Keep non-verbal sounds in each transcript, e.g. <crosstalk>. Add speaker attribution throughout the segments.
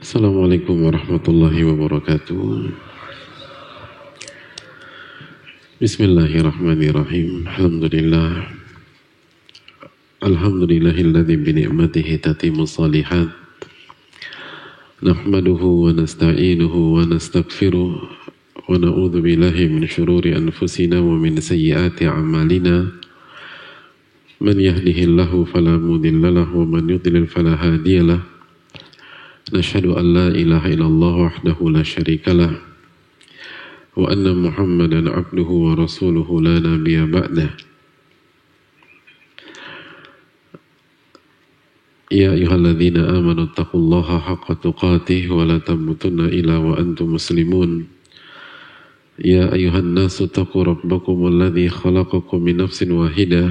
Speaker 1: Assalamualaikum warahmatullahi wabarakatuh. Bismillahirrahmanirrahim. Alhamdulillah. Alhamdulillahilladzi bi ni'matihi tatimmu shalihat. Nahmaduhu wa nasta'inuhu wa nastaghfiruh wa min shururi anfusina wa min sayyiati a'malina. Man yahdihillahu fala mudilla wa man yudlil fala. نشهد أن لا إله إلا الله وحده لا شريك له وأن محمدا عبده ورسوله لا نبي بعده يا أيها الذين آمنوا اتقوا الله حق تقاته ولا تموتن إلا وأنتم مسلمون يا أيها الناس اتقوا ربكم الذي خلقكم من نفس واحده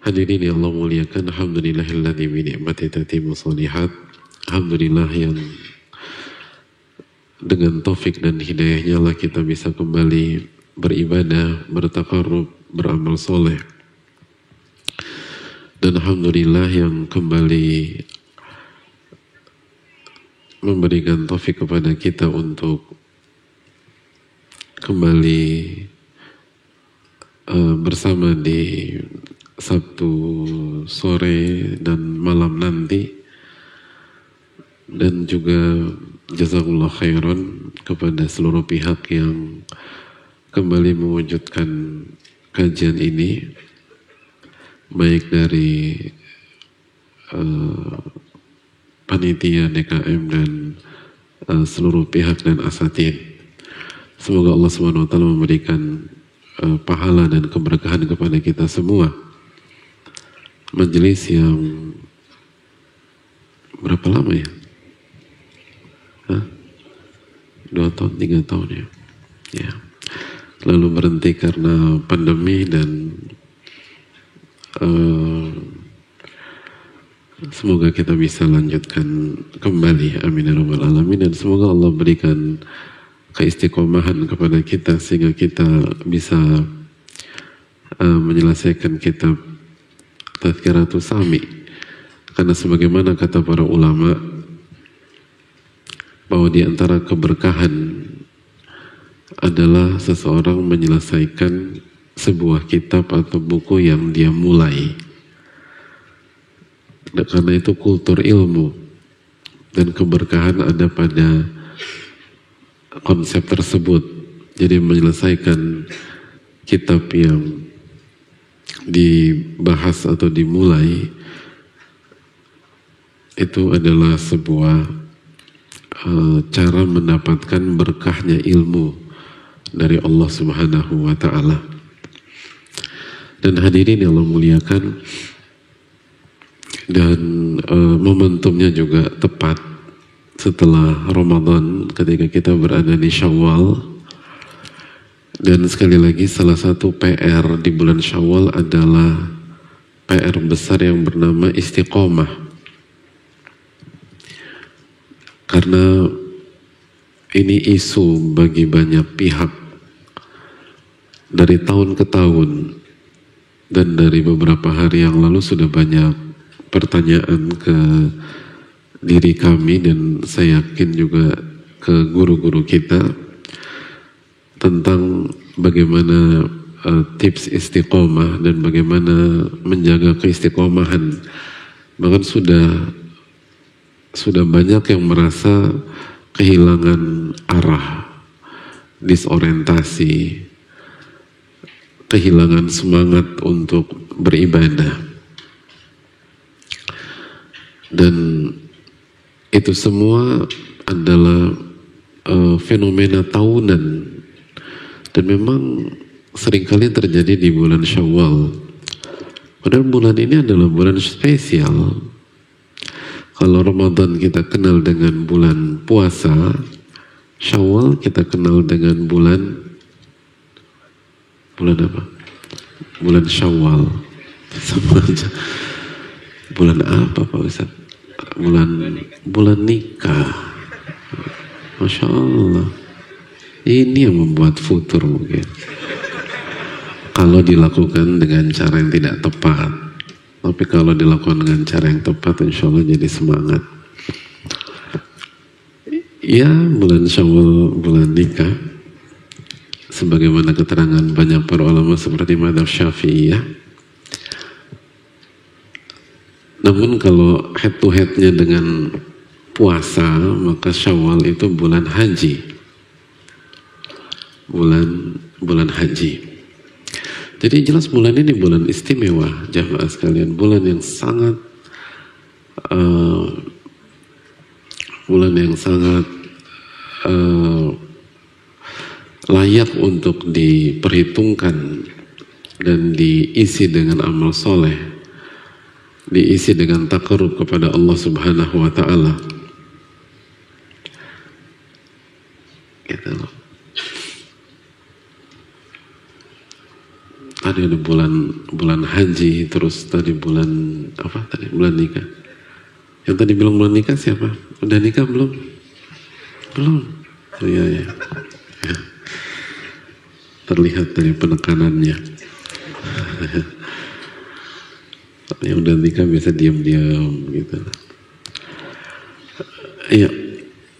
Speaker 1: Hadirin yang Allah muliakan Alhamdulillahilladzi bi ni'mati tatimu salihat. Alhamdulillah yang dengan taufik dan hidayahnya lah kita bisa kembali beribadah, bertakarub, beramal soleh. Dan Alhamdulillah yang kembali memberikan taufik kepada kita untuk kembali uh, bersama di Sabtu sore dan malam nanti. Dan juga jazakallah khairan kepada seluruh pihak yang kembali mewujudkan kajian ini. Baik dari uh, panitia DKM dan uh, seluruh pihak dan asatid. Semoga Allah SWT memberikan uh, pahala dan keberkahan kepada kita semua majelis yang berapa lama ya? Hah? Dua tahun, tiga tahun ya? Ya. Lalu berhenti karena pandemi dan uh, semoga kita bisa lanjutkan kembali. Amin ya rabbal alamin dan semoga Allah berikan keistiqomahan kepada kita sehingga kita bisa uh, menyelesaikan kitab Tazkiratul Sami. Karena sebagaimana kata para ulama bahwa di antara keberkahan adalah seseorang menyelesaikan sebuah kitab atau buku yang dia mulai. Dan karena itu kultur ilmu dan keberkahan ada pada konsep tersebut. Jadi menyelesaikan kitab yang dibahas atau dimulai itu adalah sebuah uh, cara mendapatkan berkahnya ilmu dari Allah Subhanahu wa taala. Dan hadirin yang Allah muliakan dan uh, momentumnya juga tepat setelah Ramadan ketika kita berada di Syawal dan sekali lagi salah satu PR di bulan Syawal adalah PR besar yang bernama istiqomah. Karena ini isu bagi banyak pihak dari tahun ke tahun dan dari beberapa hari yang lalu sudah banyak pertanyaan ke diri kami dan saya yakin juga ke guru-guru kita tentang bagaimana uh, tips istiqomah dan bagaimana menjaga keistiqomahan. Bahkan sudah sudah banyak yang merasa kehilangan arah, disorientasi, kehilangan semangat untuk beribadah. Dan itu semua adalah uh, fenomena tahunan dan memang sering kali terjadi di bulan Syawal. Padahal bulan ini adalah bulan spesial. Kalau Ramadan kita kenal dengan bulan puasa, Syawal kita kenal dengan bulan bulan apa? Bulan Syawal. <laughs> Bulan apa Pak Ustaz? Bulan bulan nikah. Masya Allah. Ini yang membuat futur mungkin. Kalau dilakukan dengan cara yang tidak tepat. Tapi kalau dilakukan dengan cara yang tepat, insya Allah jadi semangat. Ya, bulan Syawal, bulan nikah. Sebagaimana keterangan banyak para ulama seperti Madhab Syafi'iyah. Namun kalau head to headnya dengan puasa, maka Syawal itu bulan haji. Bulan bulan haji. Jadi jelas bulan ini bulan istimewa, jamaah sekalian. Bulan yang sangat uh, bulan yang sangat uh, layak untuk diperhitungkan dan diisi dengan amal soleh, diisi dengan takarub kepada Allah Subhanahu Wa Taala. Gitu loh. Ada di bulan bulan haji terus tadi bulan apa? Tadi bulan nikah. Yang tadi bilang bulan nikah siapa? Udah nikah belum? Belum. Oh, iya ya. ya. Terlihat dari penekanannya. <laughs> Yang udah nikah biasa diam-diam gitu. Iya.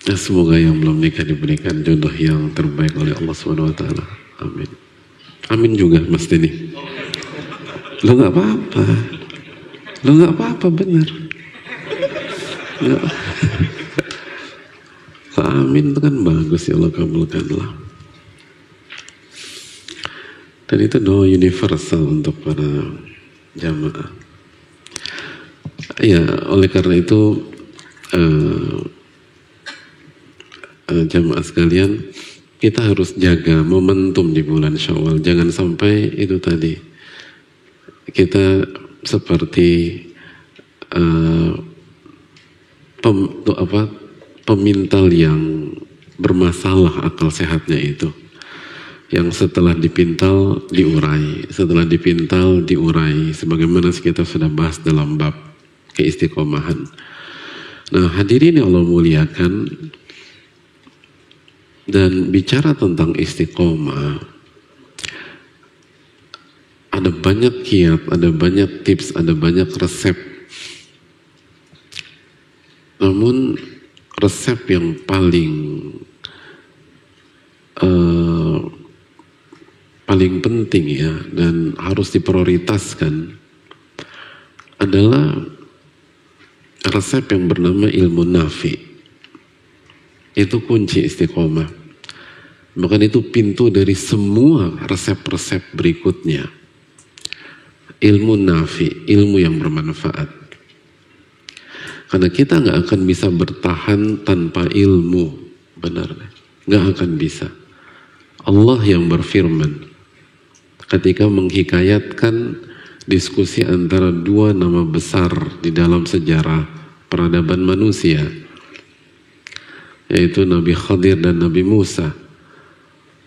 Speaker 1: Ya, semoga yang belum nikah diberikan jodoh yang terbaik oleh Allah Subhanahu wa taala. Amin Amin juga Mas Denny. Lo nggak apa-apa. Lo nggak apa-apa bener. Gak. Amin itu kan bagus ya Allah kabulkanlah. Dan itu doa universal untuk para jamaah. Ya, oleh karena itu uh, uh, jamaah sekalian, kita harus jaga momentum di bulan Syawal. Jangan sampai itu tadi kita seperti uh, pem, apa, pemintal yang bermasalah akal sehatnya itu. Yang setelah dipintal diurai, setelah dipintal diurai, sebagaimana kita sudah bahas dalam bab keistiqomahan. Nah hadirin yang Allah muliakan, dan bicara tentang istiqomah, ada banyak kiat, ada banyak tips, ada banyak resep. Namun resep yang paling uh, paling penting ya dan harus diprioritaskan adalah resep yang bernama ilmu nafi. Itu kunci istiqomah. Bahkan itu pintu dari semua resep-resep berikutnya. Ilmu nafi, ilmu yang bermanfaat. Karena kita nggak akan bisa bertahan tanpa ilmu, benar? Nggak akan bisa. Allah yang berfirman ketika menghikayatkan diskusi antara dua nama besar di dalam sejarah peradaban manusia, yaitu Nabi Khadir dan Nabi Musa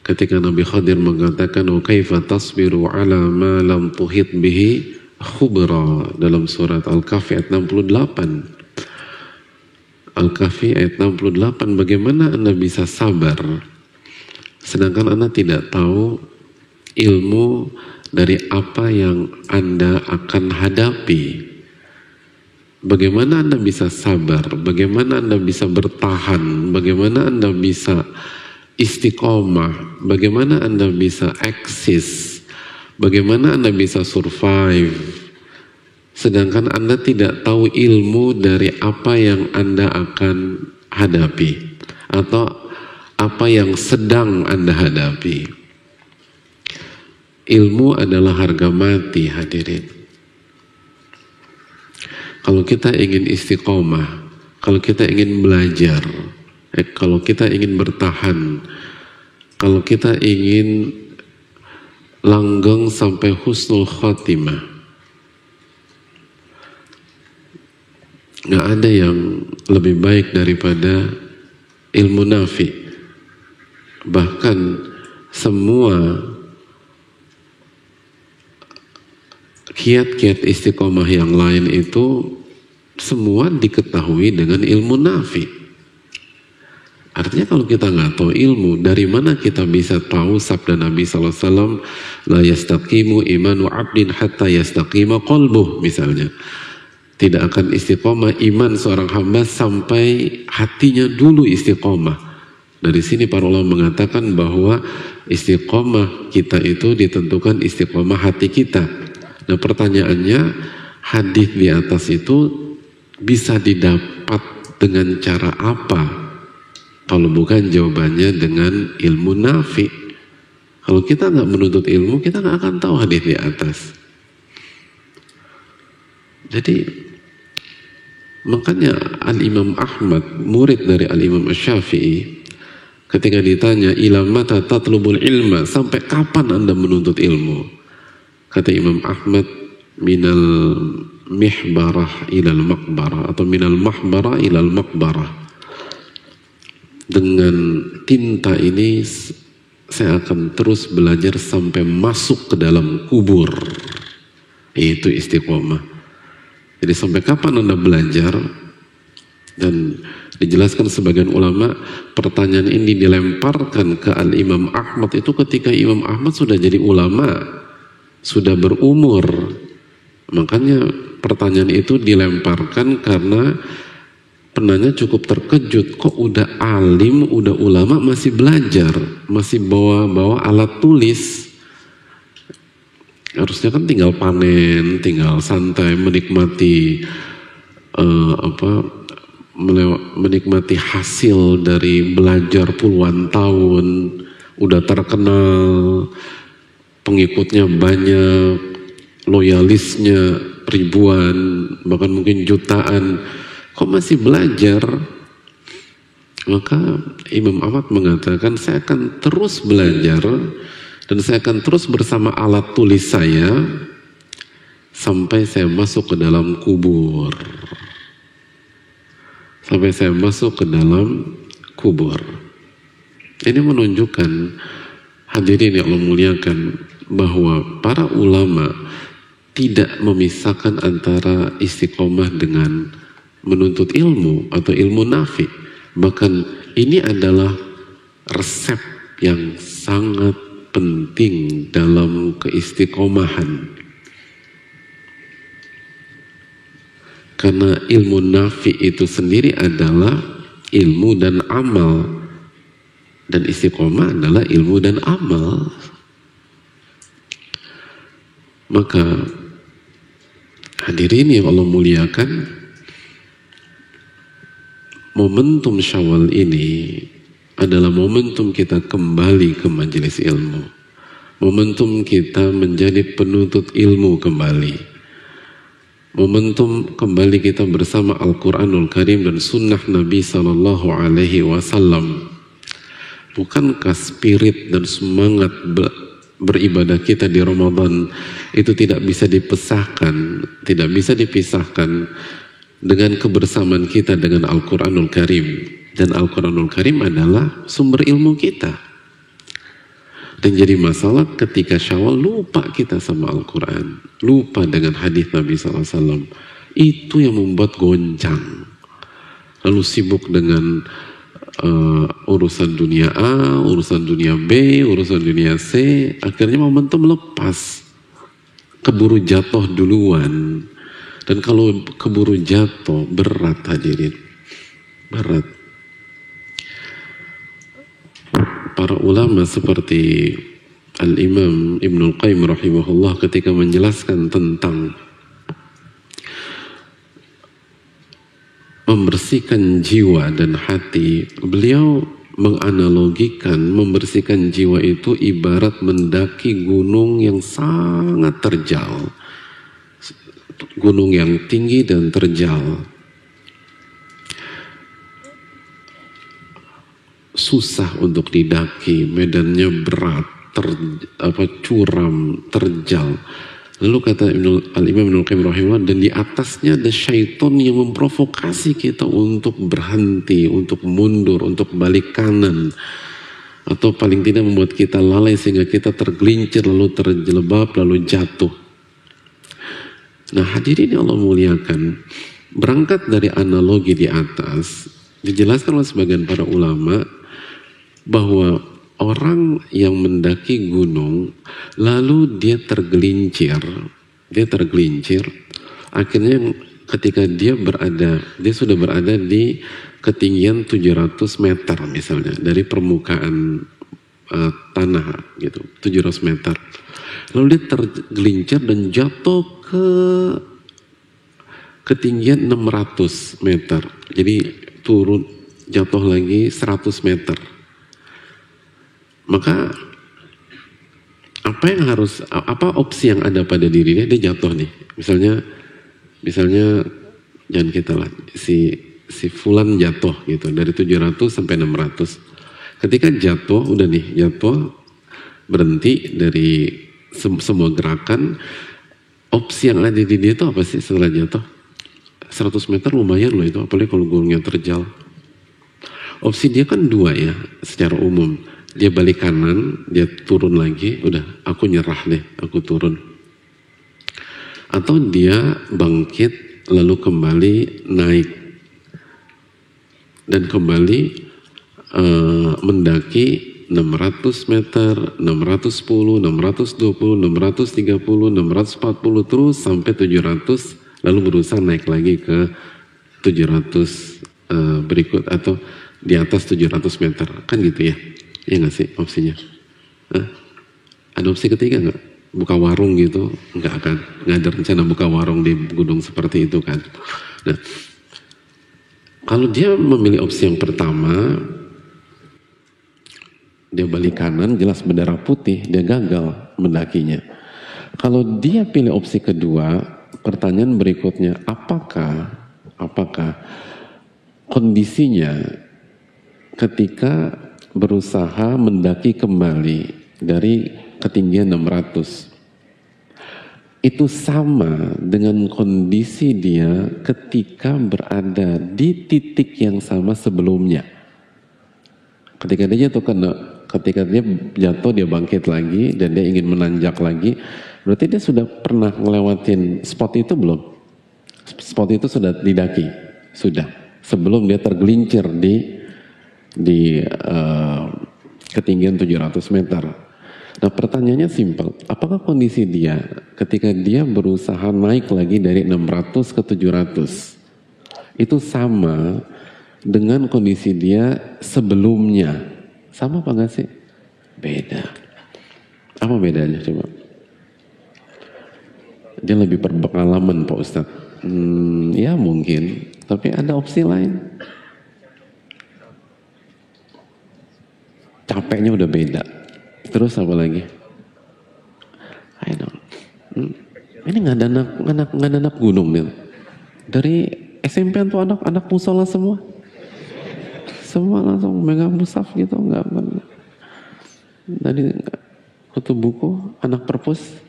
Speaker 1: ketika Nabi Khadir mengatakan wa kaifa tasbiru ala ma lam tuhit bihi khubra dalam surat Al-Kahfi ayat 68 Al-Kahfi ayat 68 bagaimana Anda bisa sabar sedangkan Anda tidak tahu ilmu dari apa yang Anda akan hadapi Bagaimana Anda bisa sabar? Bagaimana Anda bisa bertahan? Bagaimana Anda bisa istiqomah, bagaimana Anda bisa eksis, bagaimana Anda bisa survive, sedangkan Anda tidak tahu ilmu dari apa yang Anda akan hadapi atau apa yang sedang Anda hadapi. Ilmu adalah harga mati hadirin. Kalau kita ingin istiqomah, kalau kita ingin belajar, Eh, kalau kita ingin bertahan, kalau kita ingin langgeng sampai husnul khotimah, nggak ada yang lebih baik daripada ilmu nafi. Bahkan semua kiat-kiat istiqomah yang lain itu semua diketahui dengan ilmu nafi. Artinya kalau kita nggak tahu ilmu, dari mana kita bisa tahu sabda Nabi SAW, La yastaqimu imanu abdin hatta yastaqima qalbuh misalnya. Tidak akan istiqomah iman seorang hamba sampai hatinya dulu istiqomah. Dari sini para ulama mengatakan bahwa istiqomah kita itu ditentukan istiqomah hati kita. Nah pertanyaannya, hadis di atas itu bisa didapat dengan cara apa? Kalau bukan jawabannya dengan ilmu nafi. Kalau kita nggak menuntut ilmu, kita nggak akan tahu hadis di atas. Jadi makanya Al Imam Ahmad, murid dari Al Imam Syafi'i, ketika ditanya ilamata tatlubul ilma, sampai kapan anda menuntut ilmu? Kata Imam Ahmad, minal mihbarah ilal makbarah atau minal mahbarah ilal makbarah dengan tinta ini saya akan terus belajar sampai masuk ke dalam kubur. Itu istiqomah. Jadi sampai kapan Anda belajar? Dan dijelaskan sebagian ulama pertanyaan ini dilemparkan ke Al-Imam Ahmad itu ketika Imam Ahmad sudah jadi ulama, sudah berumur. Makanya pertanyaan itu dilemparkan karena penanya cukup terkejut kok udah alim, udah ulama masih belajar, masih bawa-bawa alat tulis. Harusnya kan tinggal panen, tinggal santai menikmati uh, apa menikmati hasil dari belajar puluhan tahun, udah terkenal, pengikutnya banyak, loyalisnya ribuan, bahkan mungkin jutaan kok masih belajar? Maka Imam Ahmad mengatakan saya akan terus belajar dan saya akan terus bersama alat tulis saya sampai saya masuk ke dalam kubur. Sampai saya masuk ke dalam kubur. Ini menunjukkan hadirin yang Allah muliakan bahwa para ulama tidak memisahkan antara istiqomah dengan menuntut ilmu atau ilmu nafi. Bahkan ini adalah resep yang sangat penting dalam keistiqomahan. Karena ilmu nafi itu sendiri adalah ilmu dan amal. Dan istiqomah adalah ilmu dan amal. Maka hadirin yang Allah muliakan, momentum syawal ini adalah momentum kita kembali ke majelis ilmu. Momentum kita menjadi penuntut ilmu kembali. Momentum kembali kita bersama Al-Quranul Karim dan Sunnah Nabi Sallallahu Alaihi Wasallam. Bukankah spirit dan semangat beribadah kita di Ramadan itu tidak bisa dipesahkan, tidak bisa dipisahkan dengan kebersamaan kita dengan Al-Quranul Karim. Dan Al-Quranul Karim adalah sumber ilmu kita. Dan jadi masalah ketika syawal lupa kita sama Al-Quran. Lupa dengan hadis Nabi SAW. Itu yang membuat goncang. Lalu sibuk dengan uh, urusan dunia A, urusan dunia B, urusan dunia C. Akhirnya momentum lepas. Keburu jatuh duluan dan kalau keburu jatuh, berat hadirin. Berat. Para ulama seperti Al-Imam Ibnul Qayyim rahimahullah ketika menjelaskan tentang membersihkan jiwa dan hati, beliau menganalogikan membersihkan jiwa itu ibarat mendaki gunung yang sangat terjal gunung yang tinggi dan terjal. Susah untuk didaki, medannya berat, ter, apa, curam, terjal. Lalu kata Al-Imam Ibn Qayyim rahimahullah dan di atasnya ada syaitan yang memprovokasi kita untuk berhenti, untuk mundur, untuk balik kanan. Atau paling tidak membuat kita lalai sehingga kita tergelincir lalu terjelebab lalu jatuh. Nah hadirin yang Allah muliakan, berangkat dari analogi di atas, dijelaskan oleh sebagian para ulama bahwa orang yang mendaki gunung lalu dia tergelincir, dia tergelincir, akhirnya ketika dia berada, dia sudah berada di ketinggian 700 meter misalnya dari permukaan uh, tanah gitu, 700 meter. Lalu dia tergelincir dan jatuh ke ketinggian 600 meter. Jadi turun jatuh lagi 100 meter maka apa yang harus apa opsi yang ada pada dirinya dia jatuh nih. Misalnya misalnya jangan kita lah si si fulan jatuh gitu dari 700 sampai 600. Ketika jatuh udah nih jatuh berhenti dari semua gerakan opsi yang ada di dia itu apa sih setelah jatuh? 100 meter lumayan loh itu apalagi kalau gunungnya terjal. Opsi dia kan dua ya secara umum dia balik kanan, dia turun lagi, udah aku nyerah deh, aku turun. Atau dia bangkit lalu kembali naik dan kembali uh, mendaki 600 meter, 610, 620, 630, 640 terus sampai 700 lalu berusaha naik lagi ke 700 uh, eh, berikut atau di atas 700 meter kan gitu ya Iya nggak sih opsinya? Hah? Ada opsi ketiga nggak? Buka warung gitu? Nggak akan. Nggak ada rencana buka warung di gunung seperti itu kan. Nah, kalau dia memilih opsi yang pertama, dia balik kanan, jelas bendera putih, dia gagal mendakinya. Kalau dia pilih opsi kedua, pertanyaan berikutnya, apakah apakah kondisinya ketika berusaha mendaki kembali dari ketinggian 600 itu sama dengan kondisi dia ketika berada di titik yang sama sebelumnya. Ketika dia jatuh kena, ketika dia jatuh dia bangkit lagi dan dia ingin menanjak lagi, berarti dia sudah pernah ngelewatin spot itu belum? Spot itu sudah didaki, sudah. Sebelum dia tergelincir di di uh, ketinggian 700 meter. Nah pertanyaannya simpel, apakah kondisi dia ketika dia berusaha naik lagi dari 600 ke 700 itu sama dengan kondisi dia sebelumnya? Sama apa enggak sih? Beda. Apa bedanya coba? Dia lebih berpengalaman Pak Ustadz. Hmm, ya mungkin, tapi ada opsi lain. capeknya udah beda. Terus apa lagi? I. Hmm. Ini nggak ada anak anak anak gunung nih. Dari SMP tuh anak-anak musola semua. Semua langsung megang musaf gitu nggak dari kutu buku anak perpus.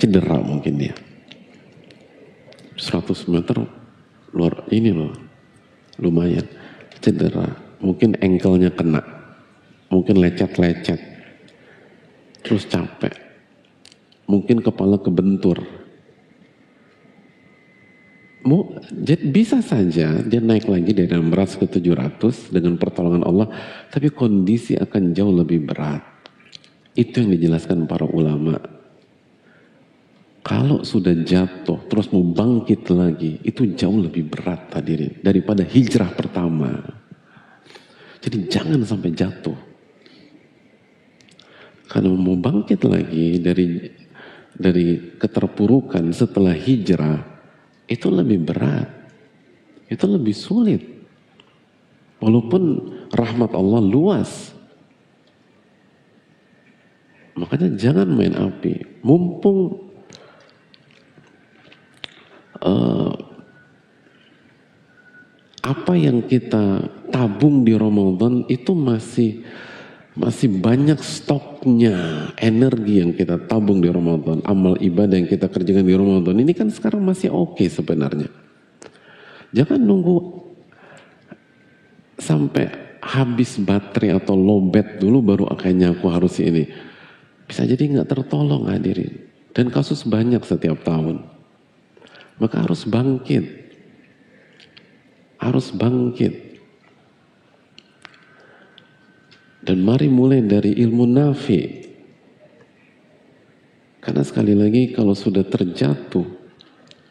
Speaker 1: Cedera mungkin dia. 100 meter luar ini loh lumayan cedera. Mungkin engkelnya kena mungkin lecet-lecet. Terus capek. Mungkin kepala kebentur bisa saja dia naik lagi dari 600 ke 700 dengan pertolongan Allah tapi kondisi akan jauh lebih berat itu yang dijelaskan para ulama kalau sudah jatuh terus mau bangkit lagi itu jauh lebih berat hadirin daripada hijrah pertama. Jadi jangan sampai jatuh. Karena mau bangkit lagi dari dari keterpurukan setelah hijrah itu lebih berat. Itu lebih sulit. Walaupun rahmat Allah luas. Makanya jangan main api. Mumpung uh, apa yang kita tabung di Ramadan itu masih masih banyak stoknya energi yang kita tabung di Ramadan, amal ibadah yang kita kerjakan di Ramadan. Ini kan sekarang masih oke okay sebenarnya. Jangan nunggu sampai habis baterai atau lobet dulu baru akhirnya aku harus ini. Bisa jadi nggak tertolong hadirin. Dan kasus banyak setiap tahun. Maka harus bangkit. Harus bangkit. Dan mari mulai dari ilmu nafi. Karena sekali lagi kalau sudah terjatuh,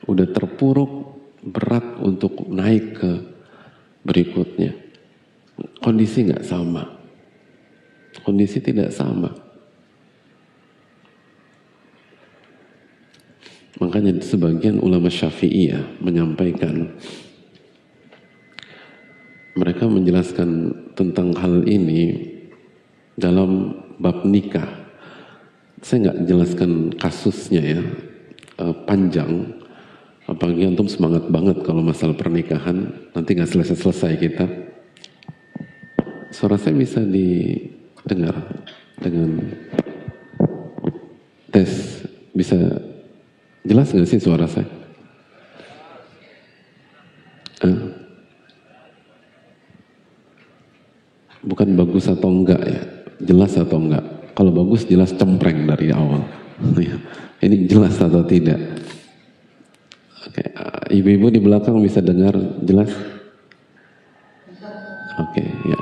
Speaker 1: udah terpuruk, berat untuk naik ke berikutnya. Kondisi nggak sama. Kondisi tidak sama. Makanya sebagian ulama syafi'iyah menyampaikan mereka menjelaskan tentang hal ini dalam bab nikah. Saya nggak jelaskan kasusnya ya, uh, panjang. Apalagi antum semangat banget kalau masalah pernikahan, nanti nggak selesai-selesai kita. Suara saya bisa didengar dengan tes, bisa Jelas nggak sih suara saya? Eh? Bukan bagus atau enggak ya, jelas atau enggak. Kalau bagus jelas cempreng dari awal. Ya. Ini jelas atau tidak? Oke, ibu-ibu di belakang bisa dengar jelas? Oke, ya.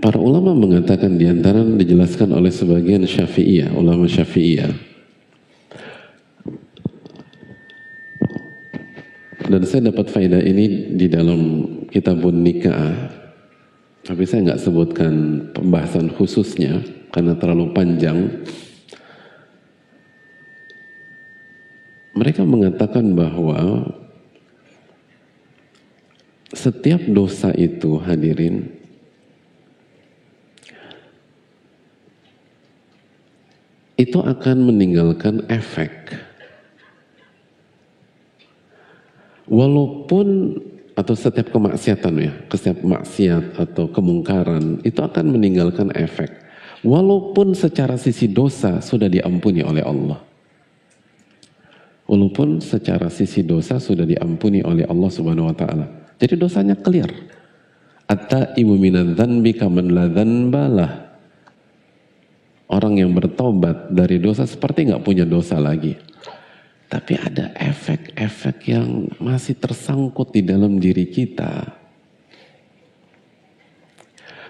Speaker 1: Para ulama mengatakan di antara dijelaskan oleh sebagian syafi'iyah, ulama syafi'iyah. Dan saya dapat faedah ini di dalam kitabun nikah. Tapi saya nggak sebutkan pembahasan khususnya karena terlalu panjang. Mereka mengatakan bahwa setiap dosa itu hadirin itu akan meninggalkan efek. Walaupun atau setiap kemaksiatan ya, setiap maksiat atau kemungkaran itu akan meninggalkan efek. Walaupun secara sisi dosa sudah diampuni oleh Allah. Walaupun secara sisi dosa sudah diampuni oleh Allah Subhanahu wa taala. Jadi dosanya clear. Atta ibu minan dzanbi kaman la. Orang yang bertobat dari dosa seperti nggak punya dosa lagi. Tapi ada efek-efek yang masih tersangkut di dalam diri kita.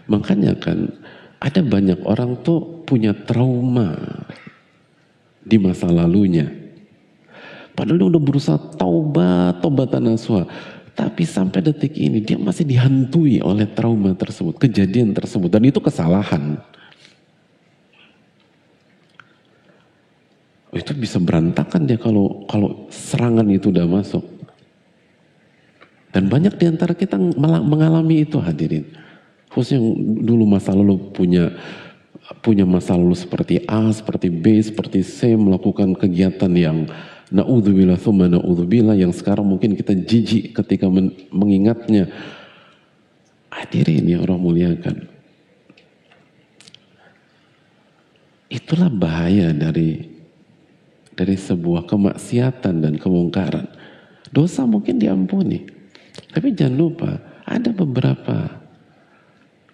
Speaker 1: Makanya kan ada banyak orang tuh punya trauma di masa lalunya. Padahal dia udah berusaha taubat, taubatan nasuha. Tapi sampai detik ini dia masih dihantui oleh trauma tersebut, kejadian tersebut. Dan itu kesalahan. Itu bisa berantakan dia kalau kalau serangan itu udah masuk. Dan banyak di antara kita mengalami itu hadirin. Khususnya yang dulu masa lalu punya punya masa lalu seperti A, seperti B, seperti C melakukan kegiatan yang naudzubillah thumma naudzubillah yang sekarang mungkin kita jijik ketika men mengingatnya. Hadirin yang orang muliakan. Itulah bahaya dari dari sebuah kemaksiatan dan kemungkaran. Dosa mungkin diampuni. Tapi jangan lupa ada beberapa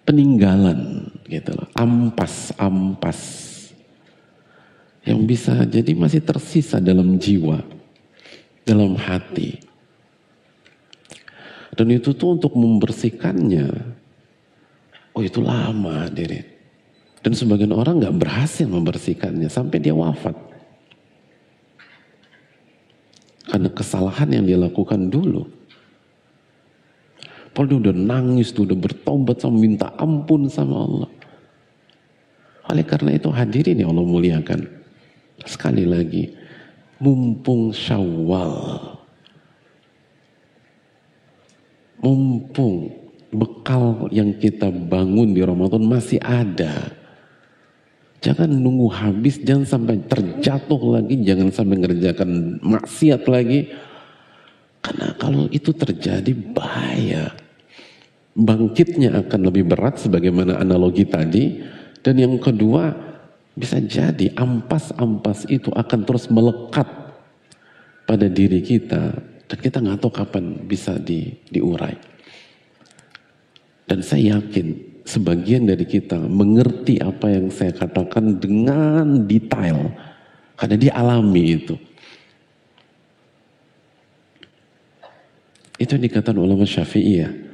Speaker 1: peninggalan gitu loh. Ampas, ampas. Yang bisa jadi masih tersisa dalam jiwa, dalam hati. Dan itu tuh untuk membersihkannya, oh itu lama diri. Dan sebagian orang nggak berhasil membersihkannya sampai dia wafat. Karena kesalahan yang dia lakukan dulu. Padahal dia udah nangis, tuh, udah bertobat sama minta ampun sama Allah. Oleh karena itu hadirin yang Allah muliakan. Sekali lagi, mumpung syawal. Mumpung bekal yang kita bangun di Ramadan masih ada. Jangan nunggu habis, jangan sampai terjatuh lagi, jangan sampai ngerjakan maksiat lagi. Karena kalau itu terjadi bahaya. bangkitnya akan lebih berat sebagaimana analogi tadi dan yang kedua bisa jadi ampas-ampas itu akan terus melekat pada diri kita dan kita nggak tahu kapan bisa di, diurai dan saya yakin sebagian dari kita mengerti apa yang saya katakan dengan detail karena dia alami itu itu yang dikatakan ulama syafi'iyah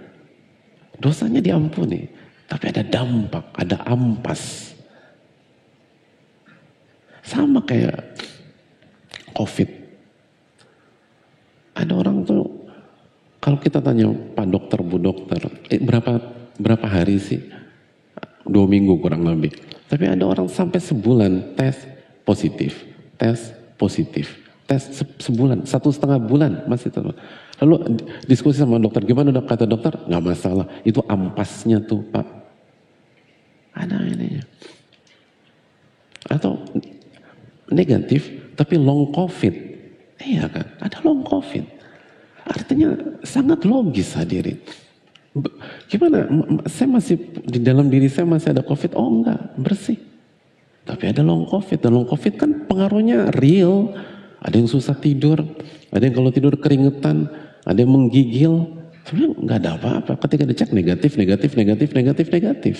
Speaker 1: dosanya diampuni. Tapi ada dampak, ada ampas. Sama kayak COVID. Ada orang tuh, kalau kita tanya Pak Dokter, Bu Dokter, eh, berapa berapa hari sih? Dua minggu kurang lebih. Tapi ada orang sampai sebulan tes positif, tes positif, tes sebulan, satu setengah bulan masih tetap. Lalu diskusi sama dokter, gimana dok? Kata dokter, nggak masalah. Itu ampasnya tuh pak. Ada ini. Atau negatif, tapi long covid. Iya kan, ada long covid. Artinya sangat logis hadirin. Gimana? Saya masih di dalam diri saya masih ada covid? Oh enggak, bersih. Tapi ada long covid. Dan long covid kan pengaruhnya real. Ada yang susah tidur, ada yang kalau tidur keringetan, ada yang menggigil. Sebenarnya nggak ada apa-apa. Ketika dicek negatif, negatif, negatif, negatif, negatif.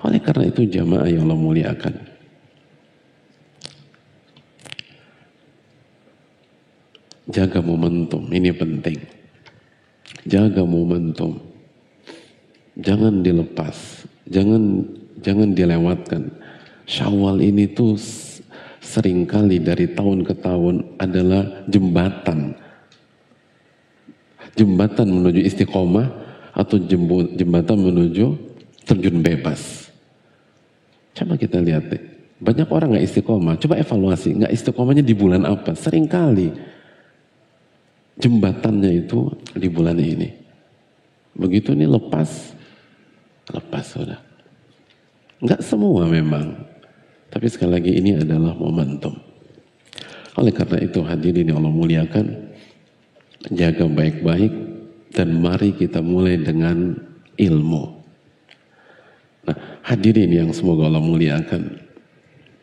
Speaker 1: Oleh karena itu jamaah yang Allah muliakan. Jaga momentum, ini penting. Jaga momentum. Jangan dilepas, jangan jangan dilewatkan. Syawal ini tuh sering kali dari tahun ke tahun adalah jembatan. Jembatan menuju istiqomah atau jembatan menuju terjun bebas. Coba kita lihat deh. Banyak orang nggak istiqomah. Coba evaluasi, nggak istiqomahnya di bulan apa? Seringkali jembatannya itu di bulan ini. Begitu ini lepas, lepas sudah. Nggak semua memang. Tapi sekali lagi ini adalah momentum. Oleh karena itu hadirin yang Allah muliakan, jaga baik-baik dan mari kita mulai dengan ilmu. Nah, hadirin yang semoga Allah muliakan,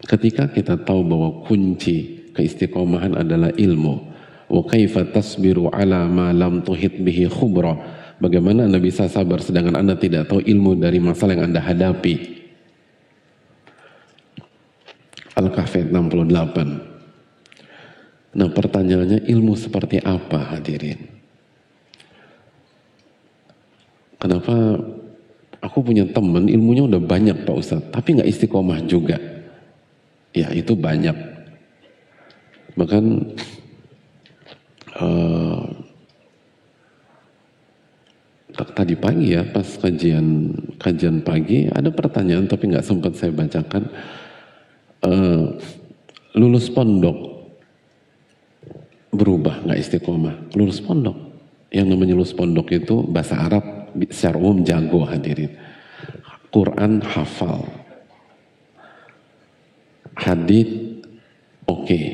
Speaker 1: ketika kita tahu bahwa kunci keistiqomahan adalah ilmu, wa kaifa tasbiru ala ma lam tuhit bihi khubra, bagaimana Anda bisa sabar sedangkan Anda tidak tahu ilmu dari masalah yang Anda hadapi. Al-Kahfi 68. Nah pertanyaannya ilmu seperti apa hadirin? Kenapa aku punya teman ilmunya udah banyak Pak Ustadz, tapi nggak istiqomah juga. Ya itu banyak. Bahkan tadi pagi ya pas kajian kajian pagi ada pertanyaan tapi nggak sempat saya bacakan. Uh, lulus pondok berubah nggak istiqomah? Lulus pondok. Yang namanya lulus pondok itu bahasa Arab secara umum jago hadirin. Quran hafal. Hadith oke. Okay.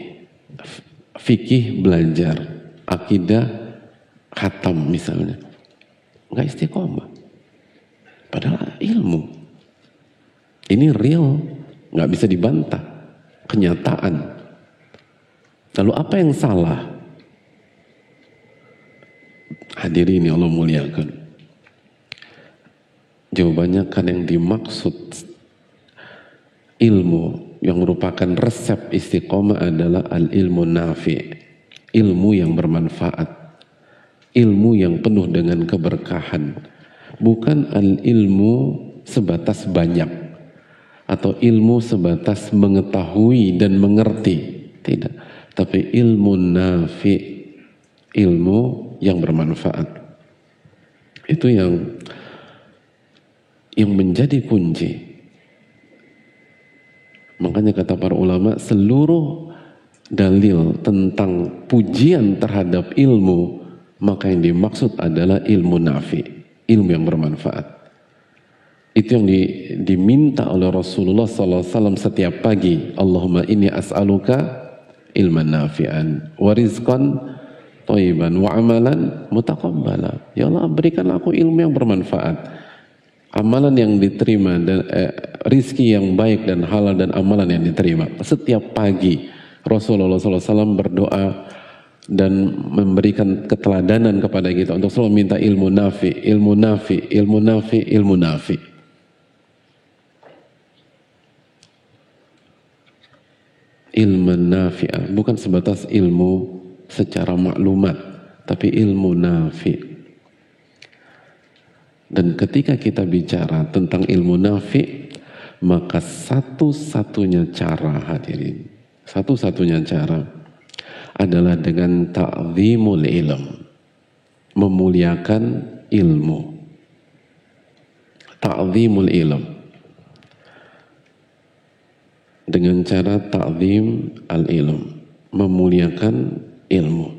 Speaker 1: fikih belajar akidah khatam misalnya. Nggak istiqomah. Padahal ilmu. Ini real. Nggak bisa dibantah. Kenyataan. Lalu apa yang salah? Hadirin yang Allah muliakan. Jawabannya kan yang dimaksud. Ilmu yang merupakan resep istiqomah adalah al ilmu nafi ilmu yang bermanfaat. Ilmu yang penuh dengan keberkahan. Bukan al ilmu sebatas banyak. Atau ilmu sebatas mengetahui dan mengerti. Tidak. Tapi ilmu nafi. Ilmu yang bermanfaat. Itu yang yang menjadi kunci. Makanya kata para ulama seluruh dalil tentang pujian terhadap ilmu maka yang dimaksud adalah ilmu nafi ilmu yang bermanfaat itu yang di, diminta oleh Rasulullah SAW setiap pagi. Allahumma inni as'aluka ilman nafi'an wa rizqan toiban wa amalan mutaqabbala. Ya Allah berikanlah aku ilmu yang bermanfaat. Amalan yang diterima dan eh, rizki yang baik dan halal dan amalan yang diterima. Setiap pagi Rasulullah SAW berdoa dan memberikan keteladanan kepada kita untuk selalu minta ilmu nafi, ilmu nafi, ilmu nafi, ilmu nafi. Ilmu nafi'ah bukan sebatas ilmu secara maklumat, tapi ilmu nafi. Dan ketika kita bicara tentang ilmu nafi, maka satu-satunya cara hadirin, satu-satunya cara adalah dengan ta'zimul ilm, memuliakan ilmu. Ta'zimul ilm. Dengan cara ta'zim al-ilm, memuliakan ilmu.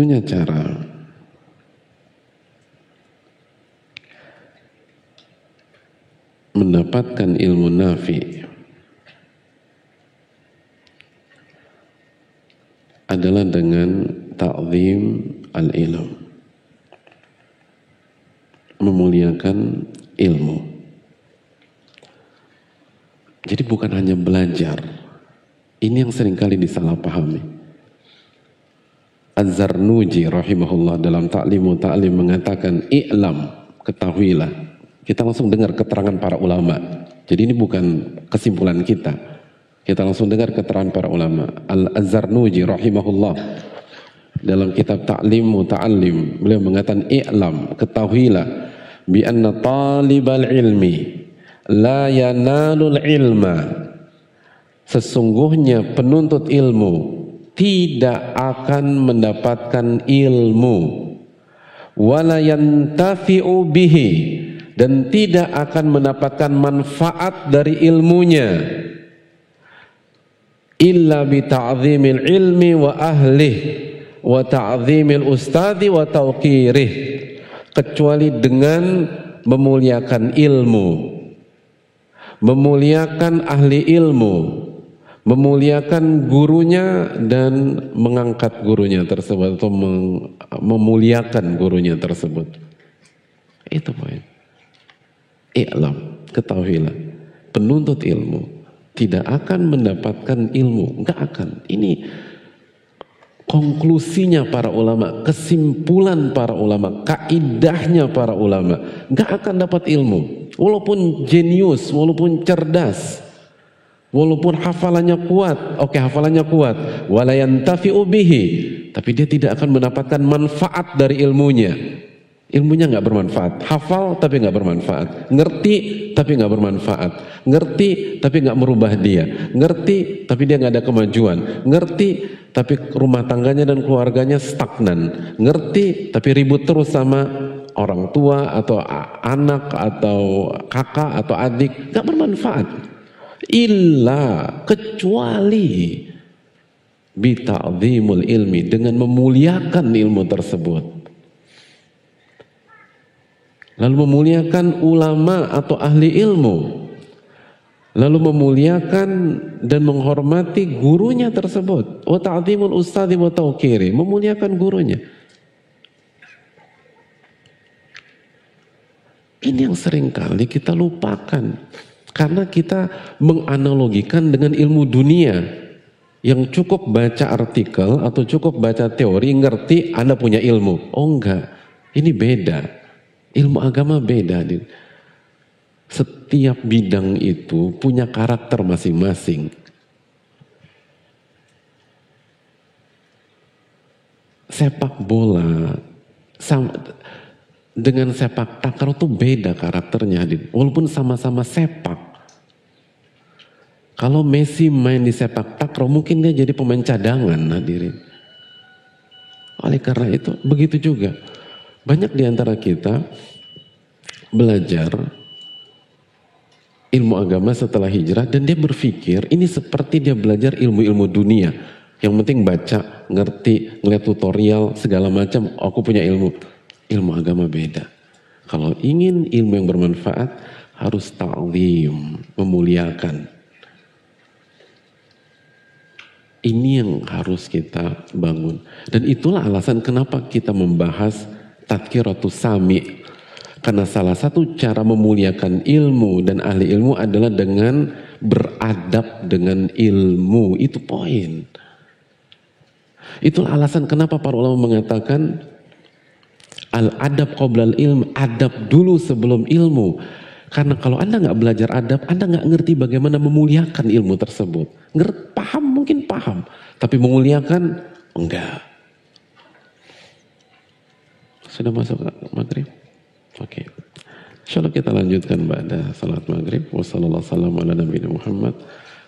Speaker 1: Satu-satunya cara mendapatkan ilmu nafi adalah dengan ta'zim al-ilm. Memuliakan ilmu. Jadi bukan hanya belajar. Ini yang sering kali disalahpahami. Az-Zarnuji rahimahullah dalam Ta'limu Ta'lim mengatakan i'lam, ketahuilah. Kita langsung dengar keterangan para ulama. Jadi ini bukan kesimpulan kita kita langsung dengar keterangan para ulama. Al-Zarnuji rahimahullah dalam kitab Ta'lim Muta'allim beliau mengatakan i'lam ketahuilah bi anna talibal ilmi la yanalul ilma sesungguhnya penuntut ilmu tidak akan mendapatkan ilmu. Wala bihi dan tidak akan mendapatkan manfaat dari ilmunya. Illa bi ilmi wa ahlih wa ta'zimil ustadi wa tauqirih kecuali dengan memuliakan ilmu. Memuliakan ahli ilmu memuliakan gurunya dan mengangkat gurunya tersebut atau memuliakan gurunya tersebut itu poin i'lam ketahuilah penuntut ilmu tidak akan mendapatkan ilmu. Enggak akan. Ini konklusinya para ulama, kesimpulan para ulama, kaidahnya para ulama. Enggak akan dapat ilmu. Walaupun jenius, walaupun cerdas, walaupun hafalannya kuat, oke okay, hafalannya kuat, walayantafi'u bihi, tapi dia tidak akan mendapatkan manfaat dari ilmunya. Ilmunya nggak bermanfaat, hafal tapi nggak bermanfaat, ngerti tapi nggak bermanfaat, ngerti tapi nggak merubah dia, ngerti tapi dia nggak ada kemajuan, ngerti tapi rumah tangganya dan keluarganya stagnan, ngerti tapi ribut terus sama orang tua atau anak atau kakak atau adik, nggak bermanfaat. Illa kecuali bita'zimul ilmi dengan memuliakan ilmu tersebut lalu memuliakan ulama atau ahli ilmu, lalu memuliakan dan menghormati gurunya tersebut. Wa ta'zimul ustadzi wa tauqiri, memuliakan gurunya. Ini yang sering kali kita lupakan karena kita menganalogikan dengan ilmu dunia yang cukup baca artikel atau cukup baca teori ngerti Anda punya ilmu. Oh enggak, ini beda. Ilmu agama beda. Setiap bidang itu punya karakter masing-masing. Sepak bola sama, dengan sepak takraw itu beda karakternya. Walaupun sama-sama sepak. Kalau Messi main di sepak takraw mungkin dia jadi pemain cadangan hadirin. Oleh karena itu begitu juga banyak di antara kita belajar ilmu agama setelah hijrah dan dia berpikir ini seperti dia belajar ilmu-ilmu dunia. Yang penting baca, ngerti, ngeliat tutorial, segala macam. Aku punya ilmu. Ilmu agama beda. Kalau ingin ilmu yang bermanfaat, harus ta'lim, memuliakan. Ini yang harus kita bangun. Dan itulah alasan kenapa kita membahas tadkiratus sami. Karena salah satu cara memuliakan ilmu dan ahli ilmu adalah dengan beradab dengan ilmu. Itu poin. Itulah alasan kenapa para ulama mengatakan al-adab qoblal ilm, adab dulu sebelum ilmu. Karena kalau Anda nggak belajar adab, Anda nggak ngerti bagaimana memuliakan ilmu tersebut. Ngerti, paham mungkin paham, tapi memuliakan enggak. Sudah masuk maghrib? Oke. Okay. Insya Allah kita lanjutkan pada salat maghrib. Wassalamualaikum warahmatullahi wabarakatuh.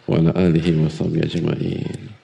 Speaker 1: Wa ala alihi wa ajma'in.